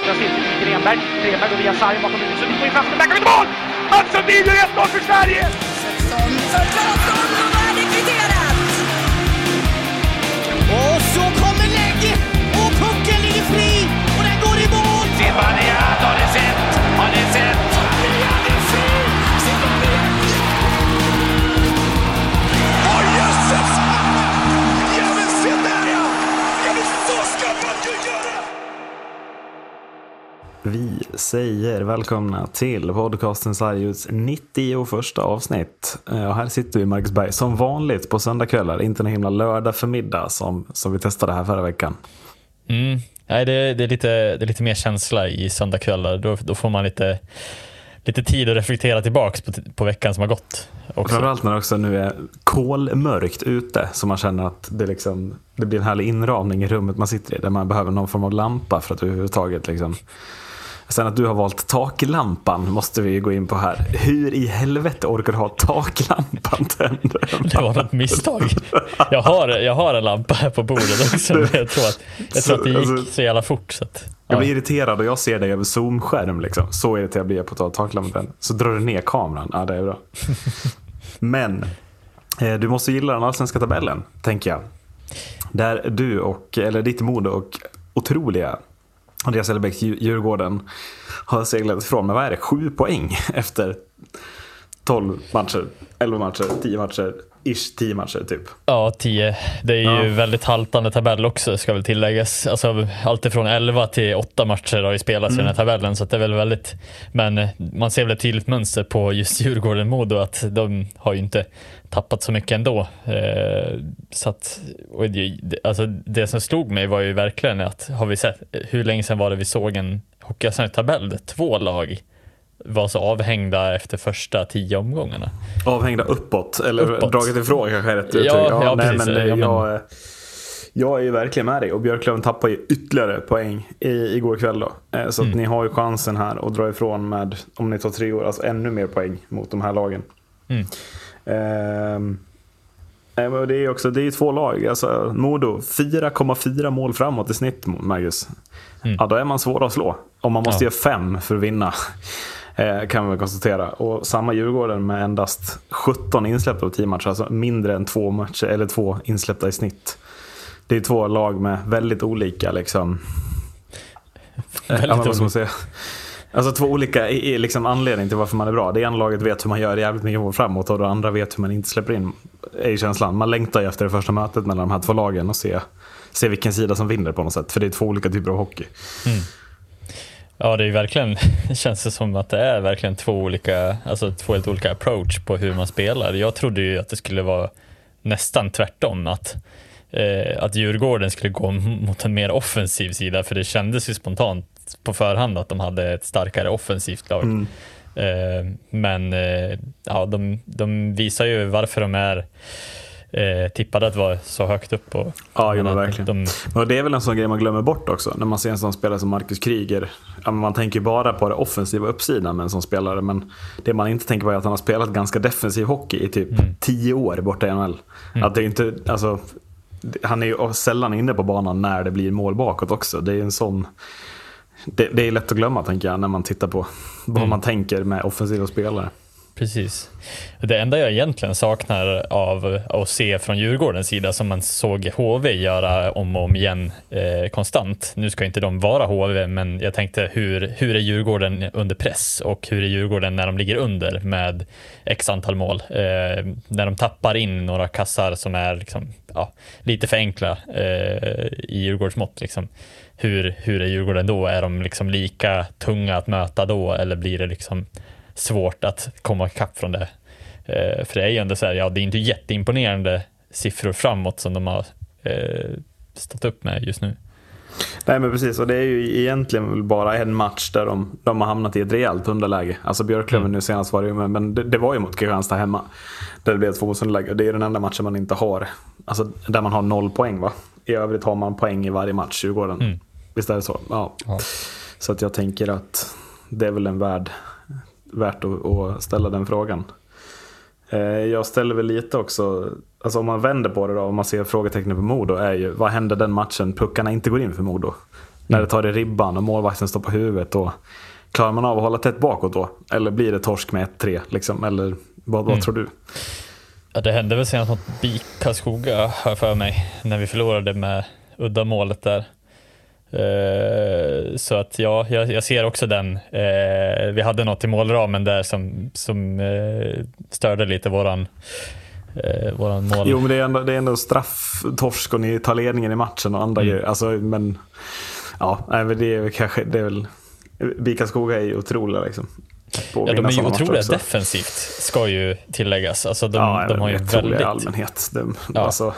vänstra cirkeln Grenberg. Grenberg och via sarg bakom huvudet. Sundin går in fast, men till mål! Mats Sundin gör 1-0 för Sverige! 16, Vi säger välkomna till podcasten Sarguds 91 avsnitt. Eh, Och här sitter vi i Marcusberg som vanligt på söndagskvällar, inte en himla lördag förmiddag som, som vi testade här förra veckan. Mm. Nej, det, det, är lite, det är lite mer känsla i söndagskvällar. Då, då får man lite, lite tid att reflektera tillbaks på, på veckan som har gått. Också. Framförallt när det också nu är kolmörkt ute så man känner att det, liksom, det blir en härlig inramning i rummet man sitter i där man behöver någon form av lampa för att överhuvudtaget liksom Sen att du har valt taklampan måste vi gå in på här. Hur i helvete orkar du ha taklampan tänd? Det var något misstag. Jag har, jag har en lampa här på bordet också. Men jag tror att, jag tror att det gick så jävla fort. Så att, Jag ja. blir irriterad och jag ser dig över zoomskärm. Liksom. Så irriterad blir jag på att ta taklampan. Så drar du ner kameran. Ja, det är bra. Men eh, du måste gilla den allsvenska tabellen, tänker jag. Där du och, eller ditt Modo och otroliga Andreas Hellebäcks Djurgården har seglat ifrån med, vad är det, sju poäng efter 12 matcher, 11 matcher, 10 matcher, ish 10 matcher typ. Ja, 10. Det är ju Ja. väldigt haltande tabell också ska väl tilläggas. Alltså, allt ifrån 11 till 8 matcher har ju spelats i den här tabellen. Så det är väl väldigt, men eh, man ser väl ett tydligt mönster på just Djurgården Modo att de har ju inte tappat så mycket ändå. Eh, så att, det, alltså, det som slog mig var ju verkligen att, har vi sett, hur länge sedan var det vi såg en Hockeyallsvensk tabell två lag var så avhängda efter första tio omgångarna. Avhängda uppåt, eller Uppåt. dragit ifrån kanske är rätt Ja, uttryck. ja, nej, precis. men, eh, Ja, men- Jag, eh, jag är ju verkligen med dig och Björklöven tappar ju ytterligare poäng i, igår kväll. Då. Eh, Så att Mm. ni har ju chansen här att dra ifrån med, om ni tar tre år, alltså ännu mer poäng mot de här lagen. Mm. Ehm, det är också, det är två lag. Alltså, Modo, 4,4 mål framåt i snitt, Marcus. Mm. Ja, då är man svår att slå. Om man måste Ja. göra fem för att vinna. Eh, kan väl konstatera. Och samma Djurgården med endast 17 insläppta på 10 matcher. Alltså mindre än två, matcher, eller två insläppta i snitt. Det är två lag med väldigt olika liksom, Väldigt ja, olika. säga? Alltså två olika i- i liksom anledningar till varför man är bra. Det ena laget vet hur man gör jävligt mycket mål framåt och det andra vet hur man inte släpper in. Är känslan. Man längtar ju efter det första mötet mellan de här två lagen och se, se vilken sida som vinner på något sätt. För det är två olika typer av hockey. Ja, det är verkligen, känns det som att det är verkligen två olika, alltså två helt olika approach på hur man spelar. Jag trodde ju att det skulle vara nästan tvärtom, att, eh, att Djurgården skulle gå mot en mer offensiv sida, för det kändes ju spontant på förhand att de hade ett starkare offensivt lag. Eh, men eh, ja, de, de visar ju varför de är eh, tippade att vara så högt upp. Och, Ja, jo, men att verkligen. De, Och det är väl en sån grej man glömmer bort också. När man ser en sån spelare som Marcus Kryger. Ja, man tänker bara på det offensiva uppsidan med en sån spelare. Men det man inte tänker på är att han har spelat ganska defensiv hockey i typ tio år borta i NHL. Att det inte, alltså, han är ju sällan inne på banan när det blir mål bakåt också. Det är en sån... Det, det är lätt att glömma tänker jag när man tittar på vad man tänker med offensiva spelare. Precis. Det enda jag egentligen saknar av att se från Djurgårdens sida som man såg HV göra om och om igen eh, konstant. Nu ska inte de vara HV, men jag tänkte hur, hur är Djurgården under press och hur är Djurgården när de ligger under med x antal mål? Eh, när de tappar in några kassar som är liksom, ja, lite för enkla eh, i Djurgårdsmått. Liksom. Hur, hur är Djurgården då? Är de liksom lika tunga att möta då eller blir det liksom svårt att komma ikapp från det. Eh, för det är ju ändå så här, ja det är inte jätteimponerande siffror framåt som de har eh, stått upp med just nu. Nej men precis, och det är ju egentligen bara en match där de, de har hamnat i ett rejält underläge. Alltså Björklöven Mm. nu senast var det ju, men det, det var ju mot Kristianstad hemma. Där det blev ett tvåmålsunderläge. Det är den enda matchen man inte har, alltså där man har noll poäng va. I övrigt har man poäng i varje match, Djurgården. Mm. Visst är det så? Ja. Ja. Så att jag tänker att det är väl en värd, värt att, att ställa den frågan. Eh, Jag ställer väl lite också, alltså om man vänder på det då, om man ser frågetecknet på Modo, är ju vad händer den matchen puckarna inte går in för Modo? När det tar i ribban och målvakten står på huvudet. Då klarar man av att hålla tätt bakåt då? Eller blir det torsk med 1-3? Liksom? Eller vad, vad tror du? Ja, det hände väl senast mot BIK Karlskoga, har jag för mig, när vi förlorade med uddamålet där. Eh, så att ja, jag, jag ser också den. Eh, vi hade något i målramen där som, som eh, störde lite våran, våran mål. Jo, men det är ändå, det är ändå strafftorsk och ni tar ledningen i matchen och andra grejer. Alltså, men ja, det är väl kanske, det är väl, BIK Skoga är ju otroliga liksom. Ja, de är ju otroliga defensivt, ska ju tilläggas. Alltså de, Ja, de har ju väldigt... allmänhet. De, Ja. alltså,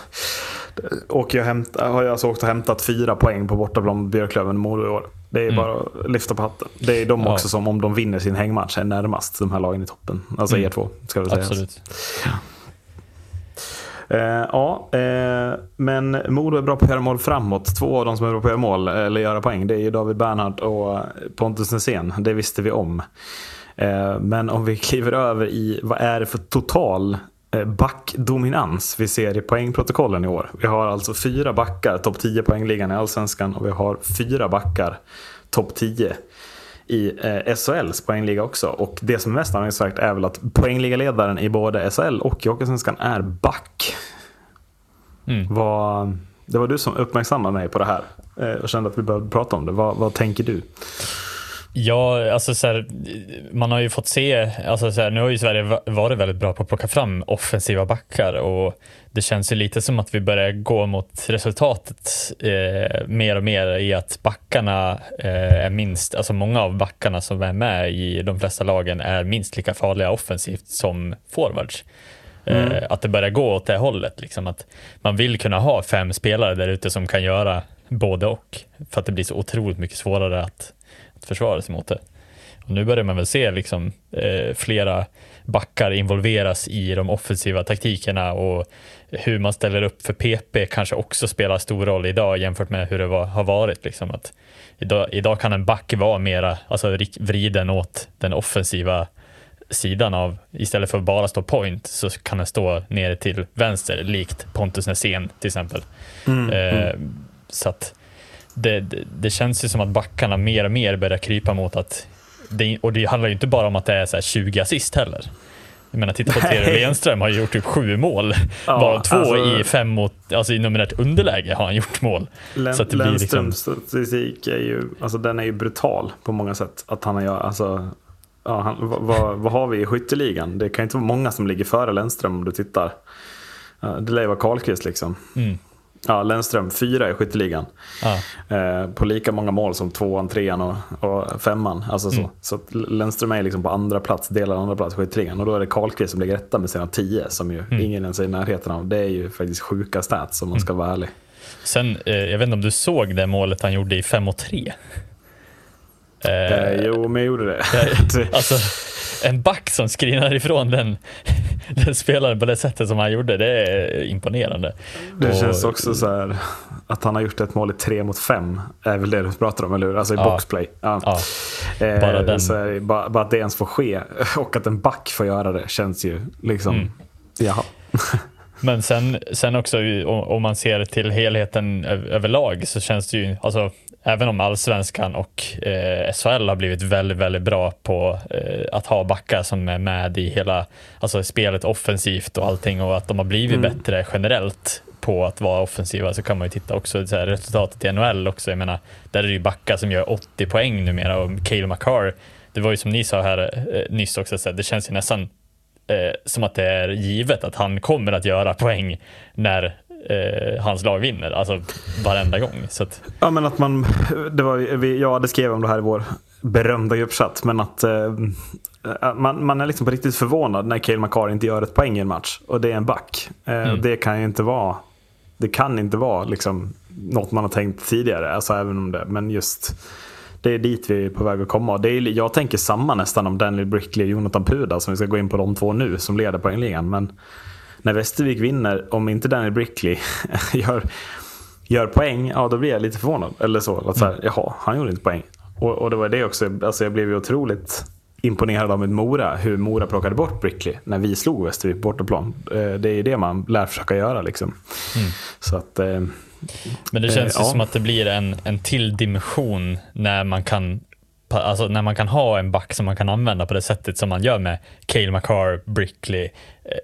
och jag hämt, har jag alltså åkt och hämtat fyra poäng på bortaplan mot Björklöven och Modo i år. Det är bara att lyfta på hatten. Det är de Mm. Ja. också som om de vinner sin hängmatch är närmast de här lagen i toppen. Alltså Mm. er två ska vi säga. Absolut. Eh, ja, eh, men Modo är bra på att göra mål framåt. Två av dem som är bra på att göra mål, eller göra poäng, det är ju David Bernhard och Pontus Nässén. Det visste vi om. Eh, men om vi kliver över i vad är det för total eh, backdominans vi ser i poängprotokollen i år. Vi har alltså fyra backar, topp 10 poängligan i Allsvenskan och vi har fyra backar, topp 10 i eh, SHLs poängliga också. Och det som är mest anmärkningsvärt är väl att poängligaledaren i både SHL och Jockeysvenskan är back. Mm. Vad, det var du som uppmärksammade mig på det här eh, och kände att vi behövde prata om det. Vad, vad tänker du? Ja, alltså så här, man har ju fått se, alltså så här, nu har ju Sverige va- varit väldigt bra på att plocka fram offensiva backar och det känns ju lite som att vi börjar gå mot resultatet eh, mer och mer i att backarna eh, är minst, alltså många av backarna som är med i de flesta lagen är minst lika farliga offensivt som forwards. Eh, att det börjar gå åt det hållet, liksom att man vill kunna ha fem spelare där ute som kan göra både och för att det blir så otroligt mycket svårare att försvara sig mot det. Och nu börjar man väl se liksom, eh, flera backar involveras i de offensiva taktikerna och hur man ställer upp för PP kanske också spelar stor roll idag jämfört med hur det var, har varit. Liksom, att idag, idag kan en back vara mera alltså, vriden åt den offensiva sidan av, istället för att bara stå point så kan den stå nere till vänster likt Pontus Nässén till exempel. Eh, så att det, det, det känns ju som att backarna mer och mer börjar krypa mot att, det, och det handlar ju inte bara om att det är så här 20 assist heller. Jag menar, titta på. Theodor Enström har ju gjort typ sju mål. Ja, Bara två alltså- i fem mot, alltså i numerärt underläge har han gjort mål. Län, Så liksom- Lennströms statistik är ju, alltså den är ju brutal på många sätt. Att han har, alltså, ja, han, vad, vad, har vi i skytteligan? Det kan inte vara många som ligger före Lennström om du tittar. Det lär ju vara Karlqvist liksom. Mm. Ja, Lennström, fyra i skytteligan. Ja. Eh, på lika många mål som tvåan, trean och, och femman. Alltså så. Mm. så Lennström är liksom på andra plats, delar andra plats i skytteligan. Och då är det Karlqvist som ligger etta med sina tio, som ju Mm. ingen ens är i närheten av. Det är ju faktiskt sjuka stats om man ska vara ärlig. Sen, eh, jag vet inte om du såg det målet han gjorde i 5 mot 3? Eh, jo, men jag gjorde det. Alltså, en back som skrinar ifrån den, den spelaren på det sättet som han gjorde, det är imponerande. Det Och- känns också så här att han har gjort ett mål i tre mot fem. Är väl det du pratar om, eller hur? Alltså i Ja. boxplay. Ja. Ja, Eh, bara den. Så är det, bara, bara att det ens får ske och att en back får göra det känns ju liksom... Mm. Jaha. Men sen, sen också om man ser till helheten överlag så känns det ju, alltså även om allsvenskan och eh, SHL har blivit väldigt, väldigt bra på eh, att ha backar som är med i hela alltså spelet offensivt och allting och att de har blivit bättre generellt på att vara offensiva så kan man ju titta också så här, resultatet i NHL också. Jag menar, där är det ju backar som gör 80 poäng numera och Cale McCarr, det var ju som ni sa här eh, nyss också, så här, det känns ju nästan eh, som att det är givet att han kommer att göra poäng när eh, hans lag vinner, alltså varenda gång. Så att, Ja, men att man... Det var, vi, jag hade skrivit om det här i vår berömda gruppchatt. Men att eh, man, man är liksom på riktigt förvånad när Cale McCarr inte gör ett poäng i en match. Och det är en back. Eh, Mm. Det kan ju inte vara... Det kan inte vara liksom något man har tänkt tidigare. Alltså även om det... Men just... Det är dit vi är på väg att komma. Det är, jag tänker samma nästan om Daniel Brickley och Jonathan Puda som vi ska gå in på de två nu som leder poängligan. Men när Västervik vinner, om inte Daniel Brickley gör, gör poäng, ja då blir jag lite förvånad. Eller så, att så här, jaha, han gjorde inte poäng. Och, och det var det också, alltså jag blev ju otroligt imponerad av Mora, hur Mora plockade bort Brickley när vi slog Västervik på bortaplan. Eh, det är ju det man lär försöka göra. Liksom. Så att, eh, Men det känns Eh, ju ja. som att det blir en, en till dimension när man kan Alltså när man kan ha en back som man kan använda på det sättet som man gör med Cale McCarr, Brickley, eh,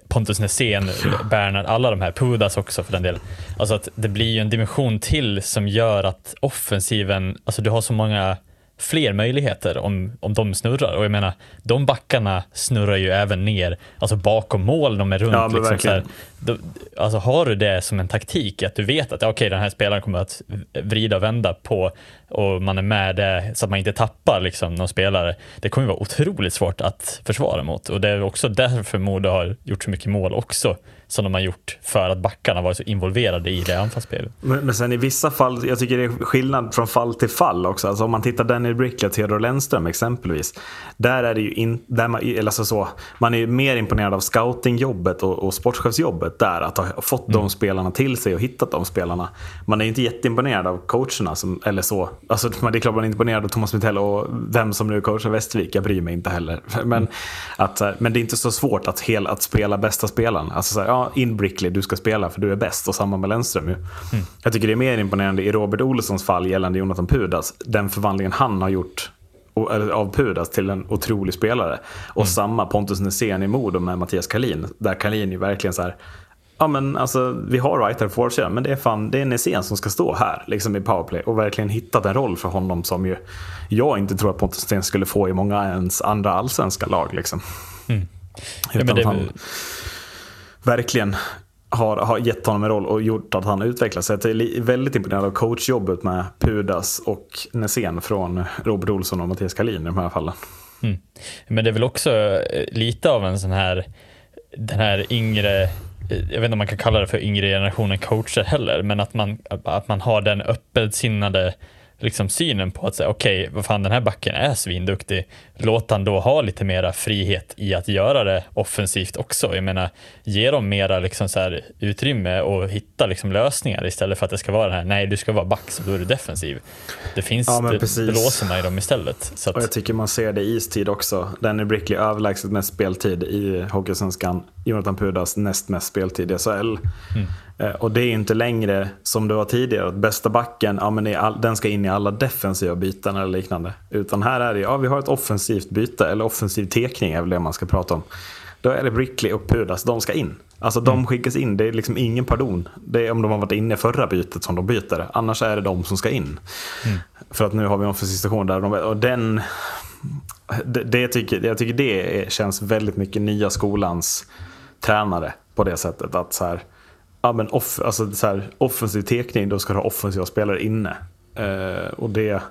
Pontus Nässén, Bernhard, alla de här, Pudas också för den delen. Alltså att det blir ju en dimension till som gör att offensiven, alltså du har så många fler möjligheter om, om de snurrar. Och jag menar, de backarna snurrar ju även ner, alltså bakom mål, de är runt. Ja, liksom, så här, då, alltså har du det som en taktik, att du vet att okej, den här spelaren kommer att vrida och vända på och man är med det så att man inte tappar liksom, någon spelare. Det kommer vara otroligt svårt att försvara mot och det är också därför Modo har gjort så mycket mål också som de har gjort för att backarna var så involverade i det anfallsspelet. Men, men sen i vissa fall, jag tycker det är skillnad från fall till fall också. Alltså om man tittar Daniel Brickley och Theodor Lennström exempelvis. Där är det ju in, där man, eller alltså så, man är ju mer imponerad av scoutingjobbet och, och sportchefsjobbet där. Att ha fått de spelarna till sig och hittat de spelarna. Man är ju inte jätteimponerad av coacherna som, eller så. Alltså, det är klart man är imponerad av Thomas Mitell och vem som nu coachar Västervik. Jag bryr mig inte heller. Men, att, så här, men det är inte så svårt att, hel, att spela bästa spelaren. Alltså så här, ja, in Brickley, du ska spela för du är bäst. Och samma med Lennström ju. Jag tycker det är mer imponerande i Robert Olssons fall gällande Jonathan Pudas. Den förvandlingen han har gjort av Pudas till en otrolig spelare. Och samma Pontus Nässén i Modo med Mattias Kalin. Där Kalin ju verkligen så här. Ja men alltså vi har right här forward men det är fan det är Nässén som ska stå här liksom i powerplay och verkligen hittat en roll för honom som ju jag inte tror att Pontus Nässén skulle få i många ens andra allsvenska lag liksom. Ja, Utan men det, han verkligen har, har gett honom en roll och gjort att han utvecklas. Så jag är väldigt imponerad av coachjobbet med Pudas och Nässén från Robert Olsson och Mattias Kalin i de här fallen. Men det är väl också eh, lite av en sån här, den här yngre, jag vet inte om man kan kalla det för yngre generationen coacher heller, men att man, att man har den öppensinnade liksom synen på att säga okej, vad fan den här backen är svinduktig, låt han då ha lite mera frihet i att göra det offensivt också. Jag menar, ge dem mera liksom så här utrymme och hitta liksom lösningar istället för att det ska vara det här, nej du ska vara back så då är du defensiv. Det finns, Ja, det, det låser man i dem istället. Så Och att, jag tycker man ser det i istid också. Danny Brickley överlägset mest speltid i Hockeysvenskan. Jonathan Pudas näst mest speltid i SHL. Eh, Och det är inte längre som det var tidigare. Att bästa backen, ja, men all, den ska in i alla defensiva byten eller liknande. Utan här är det, ja vi har ett offensivt byte. Eller offensiv tekning är väl det man ska prata om. Då är det Brickley och Pudas, de ska in. Alltså de skickas in, det är liksom ingen pardon. Det är om de har varit inne i förra bytet som de byter. Annars är det de som ska in. För att nu har vi en offensiv station där de, och den det, det tycker, jag tycker det känns väldigt mycket nya skolans tränare på det sättet. Att så här, ja, men off, alltså så här, offensiv tekning, då ska du ha offensiva spelare inne. Eh, och det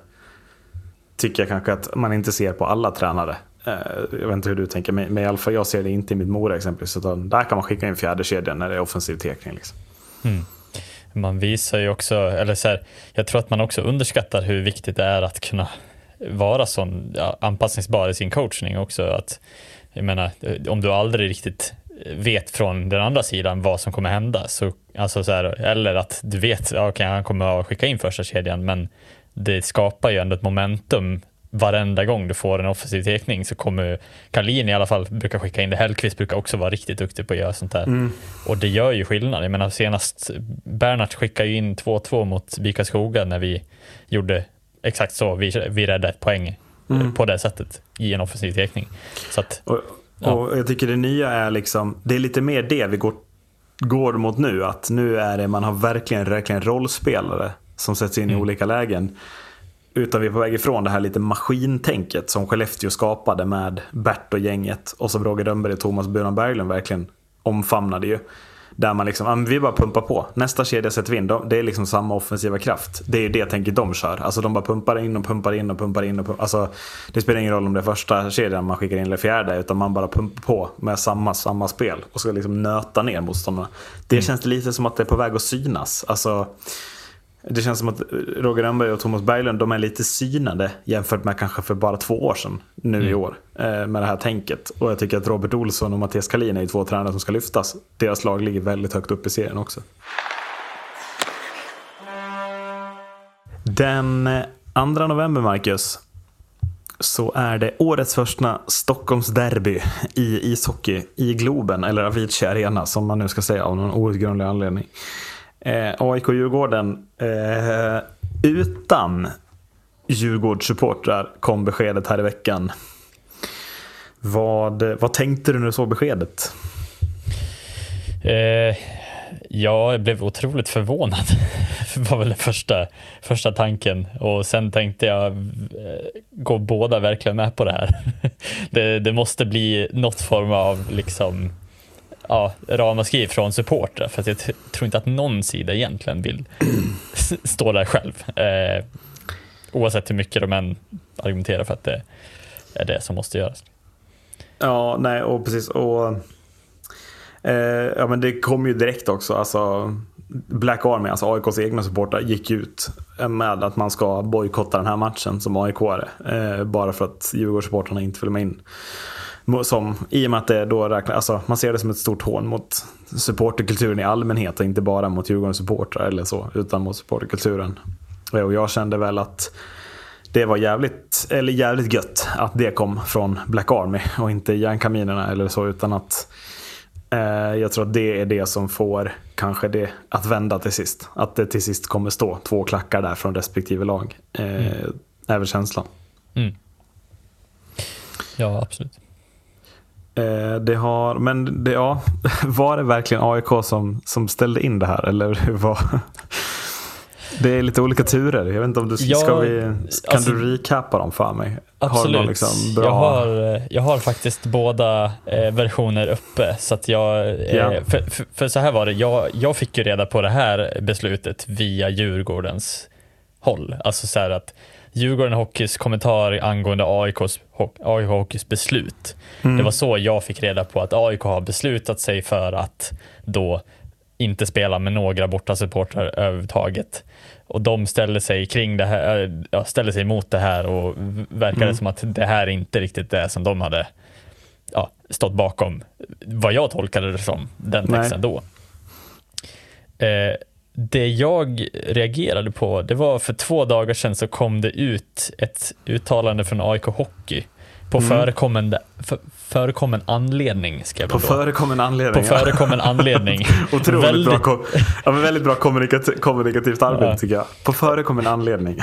tycker jag kanske att man inte ser på alla tränare. Eh, jag vet inte hur du tänker, men, men i alla fall jag ser det inte i mitt Mora exempelvis. Utan där kan man skicka in fjärde kedjan när det är offensiv tekning. Liksom. Mm. man visar ju också, eller så här, jag tror att man också underskattar hur viktigt det är att kunna vara sån ja, anpassningsbar i sin coachning också. Att, jag menar, eh, om du aldrig riktigt vet från den andra sidan vad som kommer hända, så, alltså så här, eller att du vet okay, han kommer att skicka in första kedjan, men det skapar ju ändå ett momentum varenda gång du får en offensiv tekning så kommer Kalin i alla fall brukar skicka in det. Hellkvist brukar också vara riktigt duktig på att göra sånt här. Och det gör ju skillnad. Jag menar senast Bernhardt skickade ju in 2-2 mot Vika Skoga när vi gjorde exakt så. Vi, vi räddade ett poäng eh, på det sättet i en offensiv tekning. Så att, Och, Ja. och jag tycker det nya är liksom, det är lite mer det vi går, går mot nu. Att nu är det, man har verkligen, verkligen rollspelare som sätts in i olika lägen. Utan vi är på väg ifrån det här lite maskintänket som Skellefteå skapade med Bert och gänget. Och som Roger Rönnberg och Thomas Buran Berglund verkligen omfamnade ju. Där man liksom, vi bara pumpar på. Nästa kedja sätter vi in. De, det är liksom samma offensiva kraft. Det är det tänket de kör. Alltså de bara pumpar in och pumpar in och pumpar in. Och pumpar. Alltså, det spelar ingen roll om det är första kedjan man skickar in eller fjärde. Utan man bara pumpar på med samma, samma spel. Och ska liksom nöta ner motståndarna. Det känns det lite som att det är på väg att synas. Alltså, det känns som att Roger Rönnberg och Thomas Berglund de är lite synade jämfört med kanske för bara två år sedan nu i år eh, med det här tänket. Och jag tycker att Robert Olsson och Mattias Kalin är två tränare som ska lyftas. Deras lag ligger väldigt högt upp i serien också. Den eh, 2 november, Marcus, så är det årets första Stockholmsderby i ishockey i Globen, eller Avicii Arena som man nu ska säga av någon outgrundlig anledning. Eh, AIK-Djurgården eh, utan Djurgårdssupportrar kom beskedet här i veckan. Vad, vad tänkte du när du såg beskedet? Eh, jag blev otroligt förvånad. Det var väl den första, första tanken. Och sen tänkte jag, eh, går båda verkligen med på det här? Det, det måste bli något form av liksom, ja, ramaskri från supportrar. För att jag tror inte att någon sida egentligen vill stå där själv. Eh, oavsett hur mycket de än argumenterar för att det är det som måste göras. Ja, nej, och precis. Och, eh, ja, men det kom ju direkt också. Alltså, Black Army, alltså AIKs egna supportrar, gick ut med att man ska bojkotta den här matchen som aik eh, Bara för att Djurgårdssupportrarna inte följer med in. Som, I och med att det då räknar, alltså, man ser det som ett stort hån mot supporterkulturen i allmänhet och inte bara mot Djurgårdens supportrar eller så, utan mot supporterkulturen. Och jag kände väl att det var jävligt, eller jävligt gött att det kom från Black Army och inte järnkaminerna eller så. Utan att eh, jag tror att det är det som får kanske det att vända till sist. Att det till sist kommer stå två klackar där från respektive lag. Eh, mm. Är väl känslan. Mm. Ja, absolut. Eh, det har, men det, ja, var det verkligen AIK som, som ställde in det här? Eller var, det är lite olika turer. Jag vet inte om du ska Ja, vi, kan alltså- du recappa dem för mig? Har Absolut. någon liksom bra... jag, har, jag har faktiskt båda eh, versioner uppe. Så att jag, eh, Ja. för, för, för så här var det, jag, jag fick ju reda på det här beslutet via Djurgårdens håll. Alltså så att Djurgården Hockeys kommentar angående AIKs, AIK Hockeys beslut. Det var så jag fick reda på att AIK har beslutat sig för att då inte spela med några bortasupportrar överhuvudtaget. Och de ställer sig kring det här, äh, ja, ställer sig emot det här och v- verkar det som att det här är inte riktigt det som de hade ja, stått bakom, vad jag tolkade det som, den Nej. texten då. Eh, det jag reagerade på, det var för två dagar sedan så kom det ut ett uttalande från AIK Hockey på förekommande, för, förekommen anledning. Skrev På de då. förekommen anledning. På förekommen anledning. Otroligt Väldigt- bra, ja, men väldigt bra kommunikativt, kommunikativt arbete Ja. tycker jag. På förekommen anledning.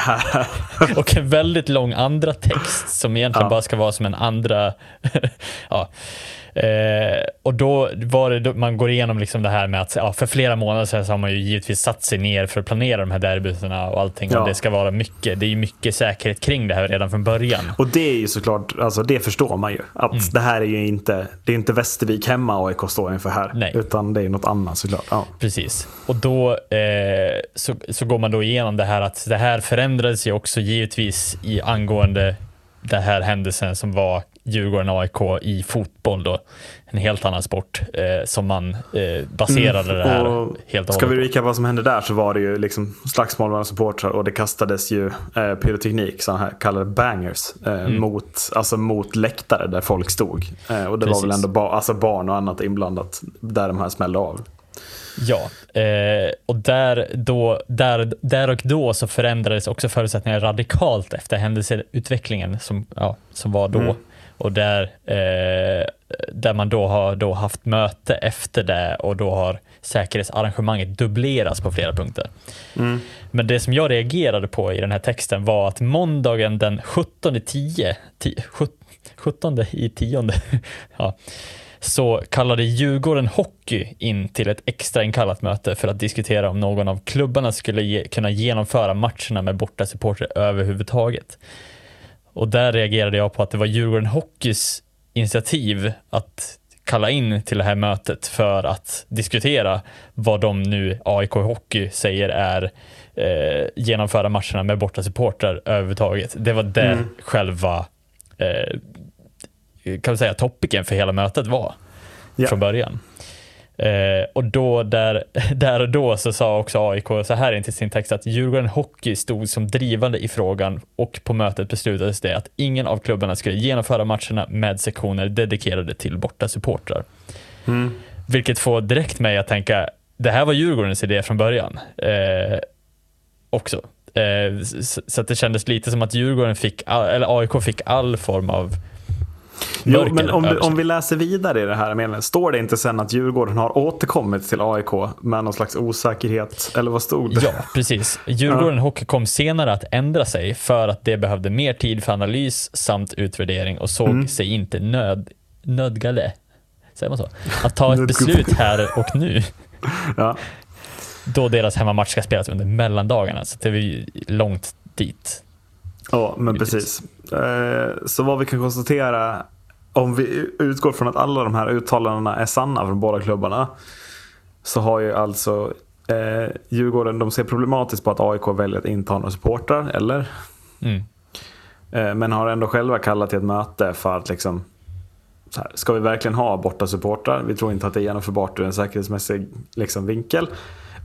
Och en väldigt lång andra text som egentligen Ja. bara ska vara som en andra... ja. Eh, och då var det, då man går igenom liksom det här med att ja, för flera månader sedan så har man ju givetvis satt sig ner för att planera de här derbytena och allting. Ja. Och det ska vara mycket, det är ju mycket säkerhet kring det här redan från början. Och det är ju såklart, alltså det förstår man ju. Att Mm. det här är ju inte, det är inte Västervik hemma AIK står inför här. Nej. Utan det är något annat såklart. Ja. Precis. Och då eh, så, så går man då igenom det här att det här förändrades ju också givetvis i angående den här händelsen som var Djurgården-AIK i fotboll då. En helt annan sport eh, som man eh, baserade det här Mm. Och helt och Ska vi recapa vad som hände där så var det ju liksom slagsmål mellan supportrar och det kastades ju eh, pyroteknik, sådana här kallade bangers, eh, mot, alltså mot läktare där folk stod. Eh, och det var Precis. väl ändå ba- alltså barn och annat inblandat där de här smällde av. Ja, eh, och där, då, där, där och då så förändrades också förutsättningarna radikalt efter händelseutvecklingen som, ja, som var då. Mm. Och där, eh, där man då har då haft möte efter det och då har säkerhetsarrangemanget dubblerats på flera punkter. Men det som jag reagerade på i den här texten var att måndagen den 17 10, 10 17 i 10 ja, så kallade Djurgården Hockey in till ett extra inkallat möte för att diskutera om någon av klubbarna skulle ge, kunna genomföra matcherna med borta supporter överhuvudtaget. Och där reagerade jag på att det var Djurgården Hockeys initiativ att kalla in till det här mötet för att diskutera vad de nu, AIK Hockey, säger är eh, genomföra matcherna med borta supportrar överhuvudtaget. Det var det själva eh, kan vi säga topiken för hela mötet var Ja. från början. Eh, och då där, där och då så sa också AIK så här in till sin text att Djurgården Hockey stod som drivande i frågan och på mötet beslutades det att ingen av klubbarna skulle genomföra matcherna med sektioner dedikerade till borta supportrar. Vilket får direkt mig att tänka, det här var Djurgårdens idé från början. Eh, också. Eh, så, så att det kändes lite som att Djurgården fick, all, eller AIK fick all form av Jo, men om, du, om vi läser vidare i det här meddelandet, står det inte sen att Djurgården har återkommit till AIK med någon slags osäkerhet? Eller vad stod det? Ja, precis. Djurgården Hockey kom senare att ändra sig för att det behövde mer tid för analys samt utvärdering och såg Mm. sig inte nöd, nödgade, säger man så, att ta ett beslut här och nu. Ja. Då deras hemmamatch ska spelas under mellandagarna, så det är ju långt dit. Ja, men precis. Eh, Så vad vi kan konstatera, om vi utgår från att alla de här uttalandena är sanna från båda klubbarna, så har ju alltså eh, Djurgården, de ser problematiskt på att AIK väljer att inte ha några supportrar, eller? Mm. Eh, Men har ändå själva kallat till ett möte för att liksom så här, ska vi verkligen ha borta supportrar? Vi tror inte att det är genomförbart ur en säkerhetsmässig liksom, vinkel.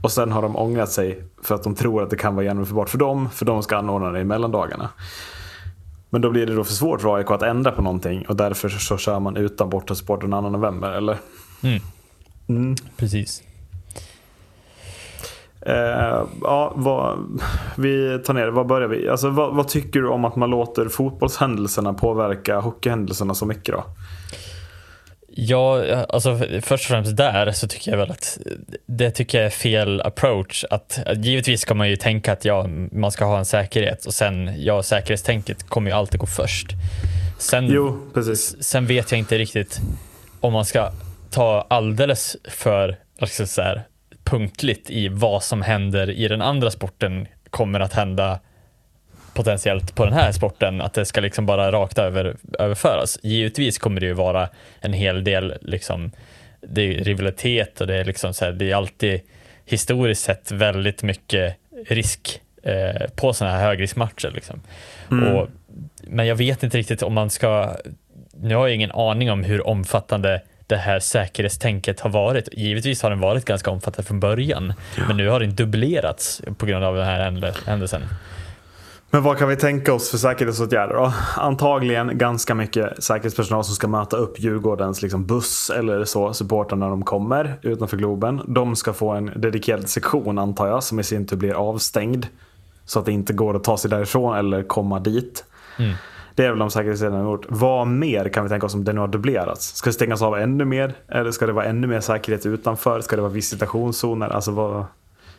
Och sen har de ångrat sig för att de tror att det kan vara genomförbart för dem, för de ska anordna det i mellandagarna. Men då blir det då för svårt för AIK att ändra på någonting och därför så kör man utan borta support den 2 november, eller? Mm. Precis. Eh, ja, vad, vi tar ner det. Vad börjar vi? Alltså, vad, vad tycker du om att man låter fotbollshändelserna påverka hockeyhändelserna så mycket då? Ja, alltså först och främst där så tycker jag väl att det tycker jag är fel approach. Att, att givetvis ska man ju tänka att ja, man ska ha en säkerhet och sen, ja, säkerhetstänket kommer ju alltid gå först. Sen, Jo, sen vet jag inte riktigt om man ska ta alldeles för alltså så här, punktligt i vad som händer i den andra sporten kommer att hända potentiellt på den här sporten, att det ska liksom bara rakt över, överföras. Givetvis kommer det ju vara en hel del liksom, det är rivalitet och det är liksom så här, det är alltid historiskt sett väldigt mycket risk eh, på sådana här högriskmatcher. Liksom. Och, men jag vet inte riktigt om man ska, nu har jag ingen aning om hur omfattande det här säkerhetstänket har varit. Givetvis har den varit ganska omfattande från början, men nu har den dubblerats på grund av den här händel- händelsen. Men vad kan vi tänka oss för säkerhetsåtgärder då? Antagligen ganska mycket säkerhetspersonal som ska möta upp Djurgårdens liksom buss eller så, supportrarna när de kommer utanför Globen. De ska få en dedikerad sektion antar jag, som i sin tur blir avstängd. Så att det inte går att ta sig därifrån eller komma dit. Det är väl de har gjort. Vad mer kan vi tänka oss om det nu har dubblerats? Ska det stängas av ännu mer? Eller ska det vara ännu mer säkerhet utanför? Ska det vara visitationszoner? Alltså vad...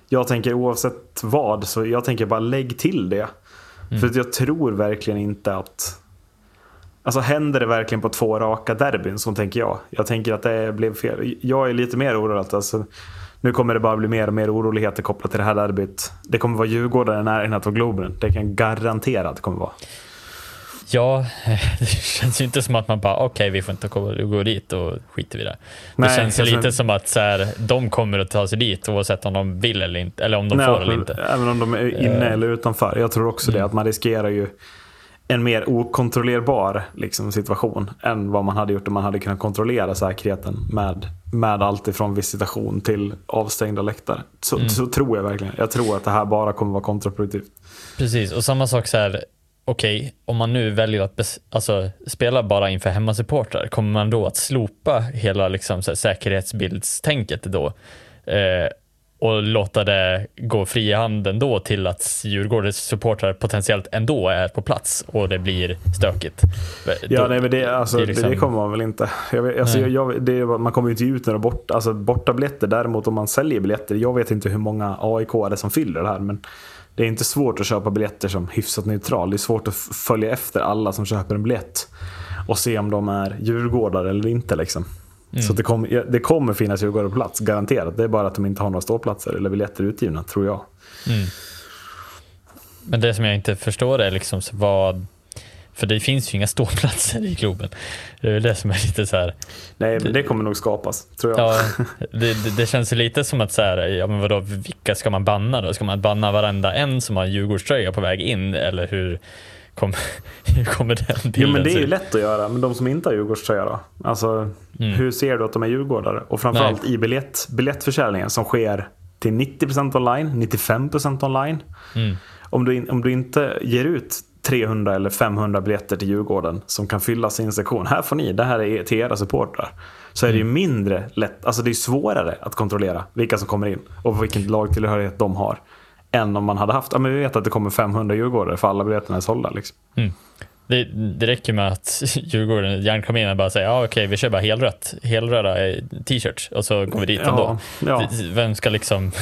Jag tänker oavsett vad, så jag tänker bara lägg till det. Mm. För att jag tror verkligen inte att... Alltså händer det verkligen på två raka derbyn, så tänker jag. Jag tänker att det blev fel. Jag är lite mer orolig att alltså, nu kommer det bara bli mer och mer oroligheter kopplat till det här derbyt. Det kommer vara Djurgården i närheten av Globen. Det kan jag garantera att det kommer vara. Ja, det känns ju inte som att man bara okej, vi får inte gå, dit och skiter vi det. Nej, det känns ju alltså- lite som att så här, de kommer att ta sig dit oavsett om de vill eller inte, eller om de Nej, får eller inte. Även om de är inne Eh. eller utanför. Jag tror också det, att man riskerar ju en mer okontrollerbar liksom, situation än vad man hade gjort om man hade kunnat kontrollera säkerheten med, med allt ifrån visitation till avstängda läktare. Så, Mm. så tror jag verkligen. Jag tror att det här bara kommer vara kontraproduktivt. Precis, och samma sak så här, okej, om man nu väljer att bes- alltså, spela bara inför hemmasupportrar, kommer man då att slopa hela liksom, så säkerhetsbildstänket då? Eh, och låta det gå fri hand ändå till att Djurgårdens supportrar potentiellt ändå är på plats och det blir stökigt. Ja, Då- nej, men det, alltså, det liksom- det kommer man väl inte. Jag, alltså, jag, det, man kommer ju inte ut några bort, alltså, borta biljetter. Däremot om man säljer biljetter. Jag vet inte hur många AIK är det som fyller det här. Men det är inte svårt att köpa biljetter som hyfsat neutral. Det är svårt att följa efter alla som köper en biljett. Och se om de är djurgårdare eller inte. Liksom. Mm. Så det, kom, det kommer finnas djurgårdare på plats, garanterat. Det är bara att de inte har några ståplatser eller biljetter utgivna, tror jag. Men det som jag inte förstår är liksom vad, för det finns ju inga ståplatser i Globen. Det är det som är lite så här, Nej, men det kommer nog skapas, tror jag. ja, det, det, det känns ju lite som att så här, ja men vadå, vilka ska man banna då? Ska man banna varenda en som har Djurgårdströja på väg in eller hur, kom, hur kommer den bilden Jo men det är ju lätt att göra, men de som inte har Djurgårdströja då? Alltså, hur ser du att de är djurgårdare? Och framförallt i biljett, biljettförsäljningen som sker till 90% online, 95% online. Mm. Om, du om du inte ger ut 300 eller 500 biljetter till Djurgården som kan fylla sin sektion. Här får ni, det här är till era supportrar. Så är det ju Mm. mindre lätt, alltså det är svårare att kontrollera vilka som kommer in och vilken lagtillhörighet de har. än om man hade haft, ja men vi vet att det kommer 500 djurgårdare för alla biljetterna är sålda. Liksom. Det, det räcker med att Djurgården, järnkaminen bara säger ja okej vi kör bara helrött, helröda eh, t-shirts och så går vi dit ändå. ja. Vem ska liksom,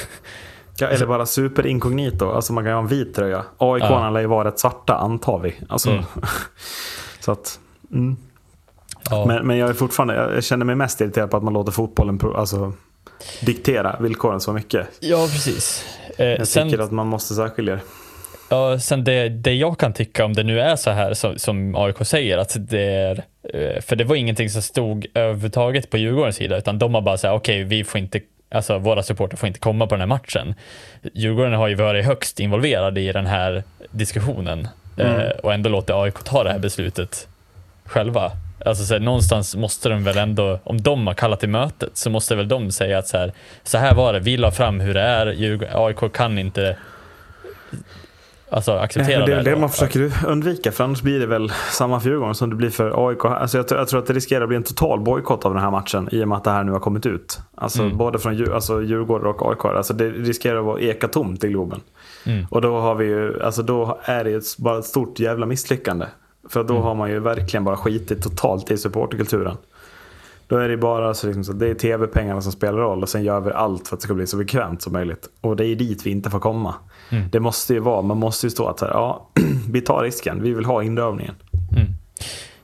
eller bara super incognito, alltså man kan ju ha en vit tröja. aik Ja. lär ju vara rätt svarta antar vi. Alltså, Mm. så att, mm. ja, men, men jag är fortfarande, jag känner mig mest irriterad på att man låter fotbollen alltså, diktera villkoren så mycket. ja precis. Eh, Jag sen, tycker att man måste särskilja det. ja, sen det, det jag kan tycka om det nu är så här som, som AIK säger att det är, eh, för det var ingenting som stod överhuvudtaget på Djurgårdens sida utan de har bara sagt okej vi får inte Alltså våra supporter får inte komma på den här matchen. Djurgården har ju varit högst involverade i den här diskussionen eh, och ändå låter AIK ta det här beslutet själva. Alltså så här, någonstans måste de väl ändå, om de har kallat till mötet så måste väl de säga att så här, så här var det, vi la fram hur det är, AIK kan inte alltså, acceptera det är det. man försöker undvika, för annars blir det väl samma för Djurgården som det blir för AIK. Alltså jag, tror- jag tror att det riskerar att bli en total bojkott av den här matchen i och med att det här nu har kommit ut. Alltså Mm. både från alltså Djurgården och AIK. Alltså det riskerar att vara eka tomt i Globen. Mm. Och då har vi ju, alltså då är det ju bara ett stort jävla misslyckande. För då Mm. har man ju verkligen bara skitit totalt i supporterkulturen. Då är det bara så liksom så det är tv-pengarna som spelar roll och sen gör vi allt för att det ska bli så bekvämt som möjligt. Och det är dit vi inte får komma. Mm. Det måste ju vara, man måste ju stå att så här, ja, vi tar risken, vi vill ha indragningen.